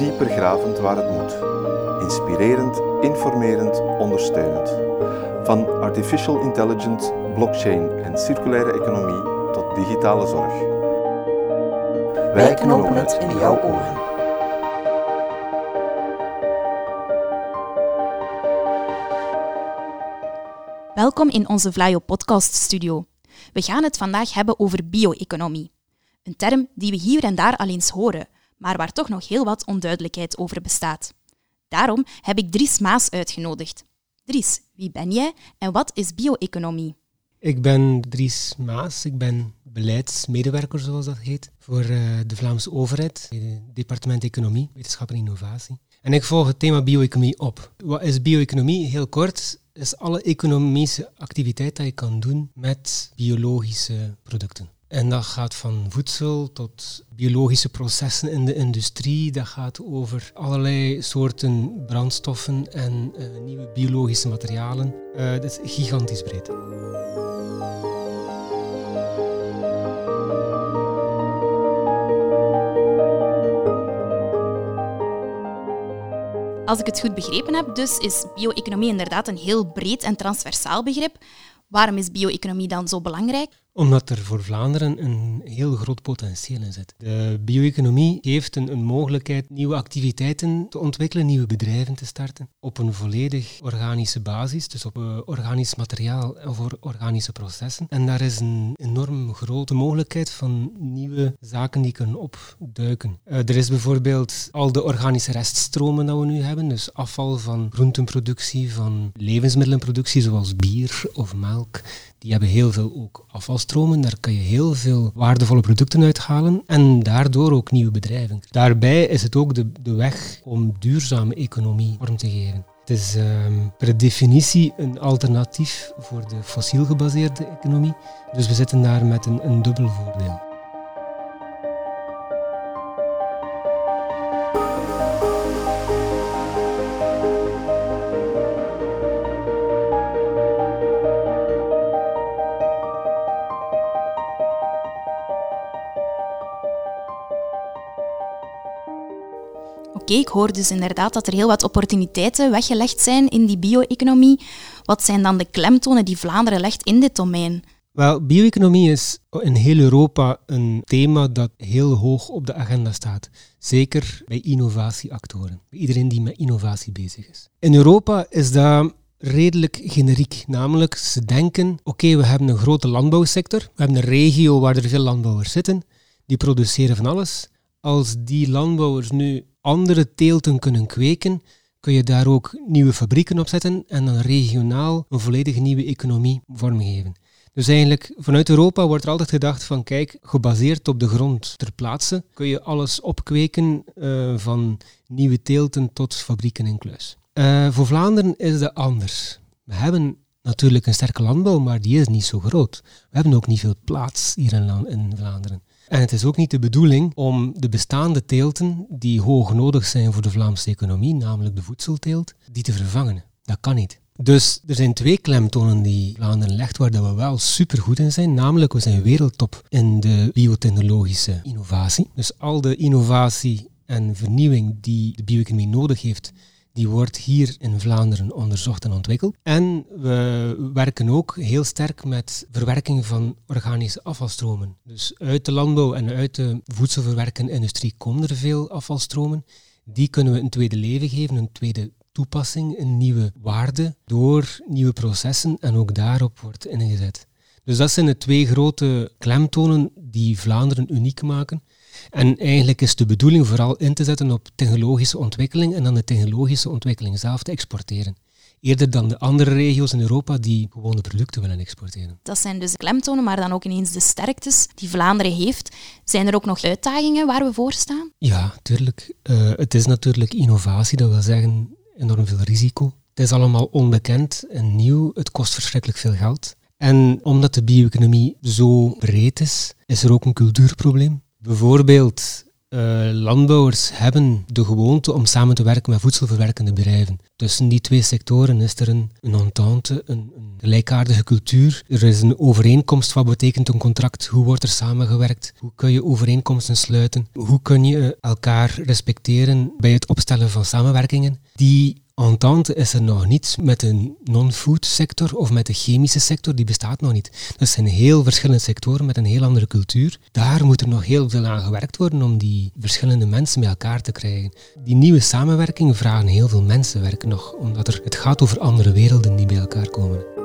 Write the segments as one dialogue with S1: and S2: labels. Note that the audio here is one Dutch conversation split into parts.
S1: dieper gravend waar het moet. Inspirerend, informerend, ondersteunend. Van artificial intelligence, blockchain en circulaire economie tot digitale zorg.
S2: Wij knopen het in jouw oren.
S3: Welkom in onze Vlaio podcast studio. We gaan het vandaag hebben over bio-economie. Een term die we hier en daar al eens horen, maar waar toch nog heel wat onduidelijkheid over bestaat. Daarom heb ik Dries Maas uitgenodigd. Dries, wie ben jij en wat is bio-economie?
S4: Ik ben Dries Maas, ik ben beleidsmedewerker, zoals dat heet, voor uh, de Vlaamse overheid, het departement Economie, Wetenschap en Innovatie. En ik volg het thema bio-economie op. Wat is bio-economie? Heel kort, is alle economische activiteit dat je kan doen met biologische producten. En dat gaat van voedsel tot biologische processen in de industrie. Dat gaat over allerlei soorten brandstoffen en uh, nieuwe biologische materialen. Uh, dat is gigantisch breed.
S3: Als ik het goed begrepen heb, dus is bio-economie inderdaad een heel breed en transversaal begrip. Waarom is bio-economie dan zo belangrijk?
S4: Omdat er voor Vlaanderen een heel groot potentieel in zit. De bio-economie geeft een, een, mogelijkheid nieuwe activiteiten te ontwikkelen, nieuwe bedrijven te starten. Op een volledig organische basis, dus op uh, organisch materiaal en voor organische processen. En daar is een enorm grote mogelijkheid van nieuwe zaken die kunnen opduiken. Uh, er is bijvoorbeeld al de organische reststromen dat we nu hebben, dus afval van groentenproductie, van levensmiddelenproductie zoals bier of melk die hebben heel veel ook Daar kan je heel veel waardevolle producten uithalen en daardoor ook nieuwe bedrijven. Daarbij is het ook de, de weg om duurzame economie vorm te geven. Het is um, per definitie een alternatief voor de fossiel gebaseerde economie. Dus we zitten daar met een, een dubbel voordeel.
S3: Ik hoor dus inderdaad dat er heel wat opportuniteiten weggelegd zijn in die bio-economie. Wat zijn dan de klemtonen die Vlaanderen legt in dit domein?
S4: Wel, bio-economie is in heel Europa een thema dat heel hoog op de agenda staat. Zeker bij innovatieactoren, bij iedereen die met innovatie bezig is. In Europa is dat redelijk generiek. Namelijk, ze denken, oké, we hebben een grote landbouwsector, we hebben een regio waar er veel landbouwers zitten, die produceren van alles. Als die landbouwers nu andere teelten kunnen kweken, kun je daar ook nieuwe fabrieken op zetten en dan regionaal een volledig nieuwe economie vormgeven. Dus eigenlijk vanuit Europa wordt er altijd gedacht van kijk, gebaseerd op de grond ter plaatse kun je alles opkweken uh, van nieuwe teelten tot fabrieken in kluis. Uh, voor Vlaanderen is dat anders. We hebben natuurlijk een sterke landbouw, maar die is niet zo groot. We hebben ook niet veel plaats hier in, in Vlaanderen. En het is ook niet de bedoeling om de bestaande teelten die hoog nodig zijn voor de Vlaamse economie, namelijk de voedselteelt, die te vervangen. Dat kan niet. Dus er zijn twee klemtonen die Vlaanderen legt waar we wel supergoed in zijn. Namelijk, we zijn wereldtop in de biotechnologische innovatie. Dus al de innovatie en vernieuwing die de bio-economie nodig heeft, die wordt hier in Vlaanderen onderzocht en ontwikkeld. En we werken ook heel sterk met verwerking van organische afvalstromen. Dus uit de landbouw en uit de voedselverwerkende industrie komen er veel afvalstromen. Die kunnen we een tweede leven geven, een tweede toepassing, een nieuwe waarde door nieuwe processen en ook daarop wordt ingezet. Dus dat zijn de twee grote klemtonen die Vlaanderen uniek maken. En eigenlijk is de bedoeling vooral in te zetten op technologische ontwikkeling en dan de technologische ontwikkeling zelf te exporteren. Eerder dan de andere regio's in Europa die gewoon de producten willen exporteren.
S3: Dat zijn dus de klemtonen, maar dan ook ineens de sterktes die Vlaanderen heeft. Zijn er ook nog uitdagingen waar we voor staan?
S4: Ja, tuurlijk. Uh, het is natuurlijk innovatie, dat wil zeggen enorm veel risico. Het is allemaal onbekend en nieuw, het kost verschrikkelijk veel geld. En omdat de bio-economie zo breed is, is er ook een cultuurprobleem. Bijvoorbeeld, uh, landbouwers hebben de gewoonte om samen te werken met voedselverwerkende bedrijven. Tussen die twee sectoren is er een, een entente, een, een gelijkaardige cultuur. Er is een overeenkomst. Wat betekent een contract? Hoe wordt er samengewerkt? Hoe kun je overeenkomsten sluiten? Hoe kun je elkaar respecteren bij het opstellen van samenwerkingen? Die entente is er nog niet met de non-food sector of met de chemische sector, die bestaat nog niet. Dat zijn heel verschillende sectoren met een heel andere cultuur. Daar moet er nog heel veel aan gewerkt worden om die verschillende mensen met elkaar te krijgen. Die nieuwe samenwerkingen vragen heel veel mensenwerk nog, omdat er, het gaat over andere werelden die bij elkaar komen.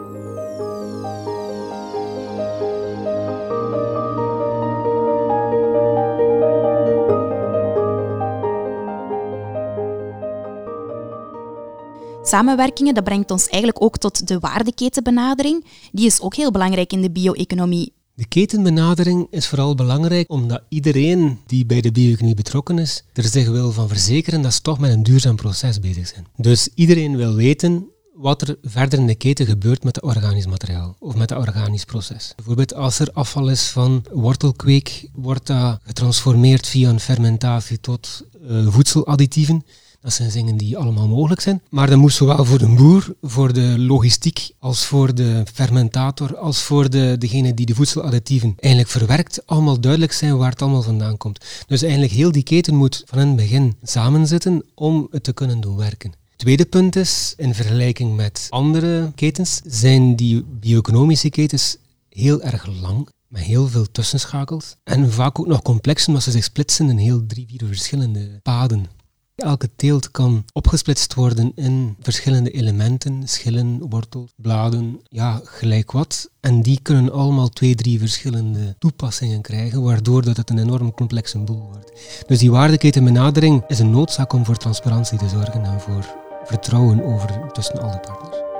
S3: Samenwerkingen, dat brengt ons eigenlijk ook tot de waardeketenbenadering. Die is ook heel belangrijk in de bio-economie.
S4: De ketenbenadering is vooral belangrijk omdat iedereen die bij de bio-economie betrokken is, er zich wil van verzekeren dat ze toch met een duurzaam proces bezig zijn. Dus iedereen wil weten wat er verder in de keten gebeurt met het organisch materiaal of met het organisch proces. Bijvoorbeeld als er afval is van wortelkweek, wordt dat getransformeerd via een fermentatie tot uh, voedseladditieven. Dat zijn dingen die allemaal mogelijk zijn. Maar dat moet zowel voor de boer, voor de logistiek, als voor de fermentator, als voor de, degene die de voedseladditieven eigenlijk verwerkt, allemaal duidelijk zijn waar het allemaal vandaan komt. Dus eigenlijk heel die keten moet van in het begin samenzitten om het te kunnen doen werken. Tweede punt is, in vergelijking met andere ketens, zijn die bio-economische ketens heel erg lang met heel veel tussenschakels. En vaak ook nog complex, omdat ze zich splitsen in heel drie, vier verschillende paden. Elke teelt kan opgesplitst worden in verschillende elementen, schillen, wortels, bladen, ja, gelijk wat. En die kunnen allemaal twee, drie verschillende toepassingen krijgen, waardoor dat het een enorm complexe boel wordt. Dus die waardeketenbenadering is een noodzaak om voor transparantie te zorgen en voor vertrouwen over tussen alle partners.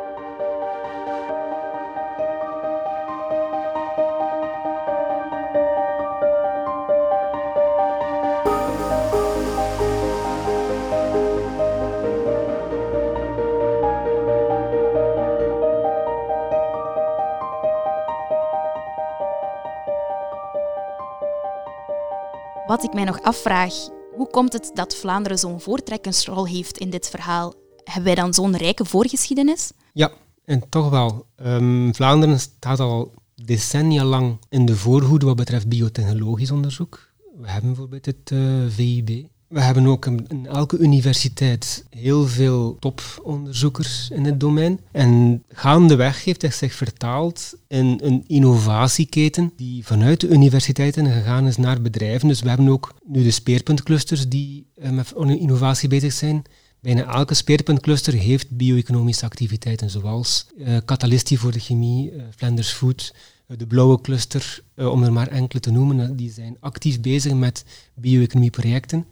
S3: Wat ik mij nog afvraag, hoe komt het dat Vlaanderen zo'n voortrekkersrol heeft in dit verhaal? Hebben wij dan zo'n rijke voorgeschiedenis?
S4: Ja, en toch wel. Um, Vlaanderen staat al decennia lang in de voorhoede wat betreft biotechnologisch onderzoek. We hebben bijvoorbeeld het eh, VIB, we hebben ook in elke universiteit heel veel toponderzoekers in het domein. En gaandeweg heeft hij zich vertaald in een innovatieketen die vanuit de universiteiten gegaan is naar bedrijven. Dus we hebben ook nu de speerpuntclusters die eh, met innovatie bezig zijn. Bijna elke speerpuntcluster heeft bio-economische activiteiten, zoals uh, voor de chemie, uh, Flanders Food, de blauwe cluster, om er maar enkele te noemen. Die zijn actief bezig met bio-economieprojecten.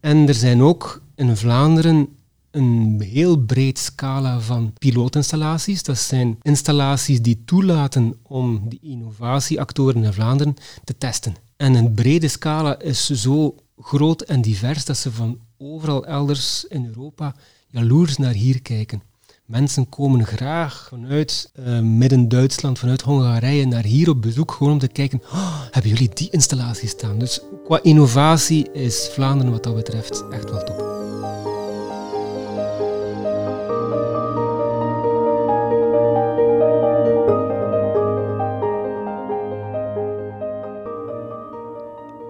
S4: En er zijn ook in Vlaanderen een heel breed scala van pilootinstallaties. Dat zijn installaties die toelaten om die innovatieactoren in Vlaanderen te testen. En een brede scala is zo groot en divers dat ze van overal elders in Europa jaloers naar hier kijken. Mensen komen graag vanuit uh, Midden-Duitsland, vanuit Hongarije naar hier op bezoek, gewoon om te kijken, oh, hebben jullie die installatie staan? Dus qua innovatie is Vlaanderen wat dat betreft echt wel top.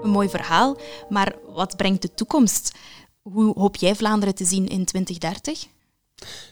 S3: Een mooi verhaal, maar wat brengt de toekomst? Hoe hoop jij Vlaanderen te zien in 2030?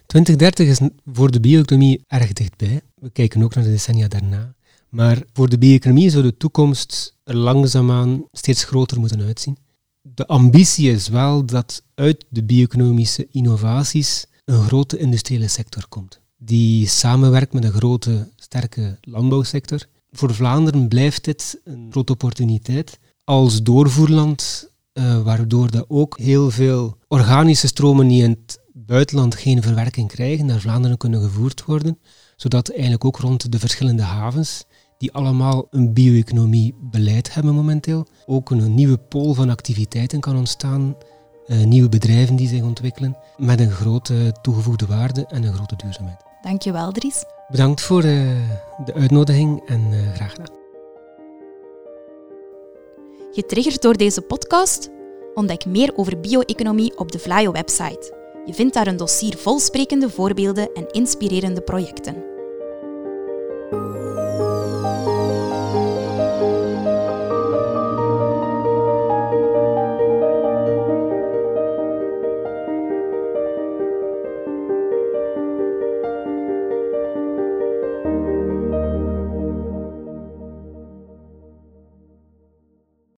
S4: 2030 is voor de bio-economie erg dichtbij. We kijken ook naar de decennia daarna. Maar voor de bio-economie zou de toekomst er langzaamaan steeds groter moeten uitzien. De ambitie is wel dat uit de bio-economische innovaties een grote industriële sector komt. Die samenwerkt met een grote, sterke landbouwsector. Voor Vlaanderen blijft dit een grote opportuniteit als doorvoerland, uh, waardoor dat ook heel veel organische stromen die in het buitenland geen verwerking krijgen, naar Vlaanderen kunnen gevoerd worden, zodat eigenlijk ook rond de verschillende havens, die allemaal een bio-economie beleid hebben momenteel, ook een nieuwe pool van activiteiten kan ontstaan, uh, nieuwe bedrijven die zich ontwikkelen, met een grote toegevoegde waarde en een grote duurzaamheid.
S3: Dankjewel, Dries.
S4: Bedankt voor uh, de uitnodiging en uh, graag gedaan.
S3: Getriggerd door deze podcast? Ontdek meer over bio-economie op de Vlaio website. Je vindt daar een dossier vol sprekende voorbeelden en inspirerende projecten.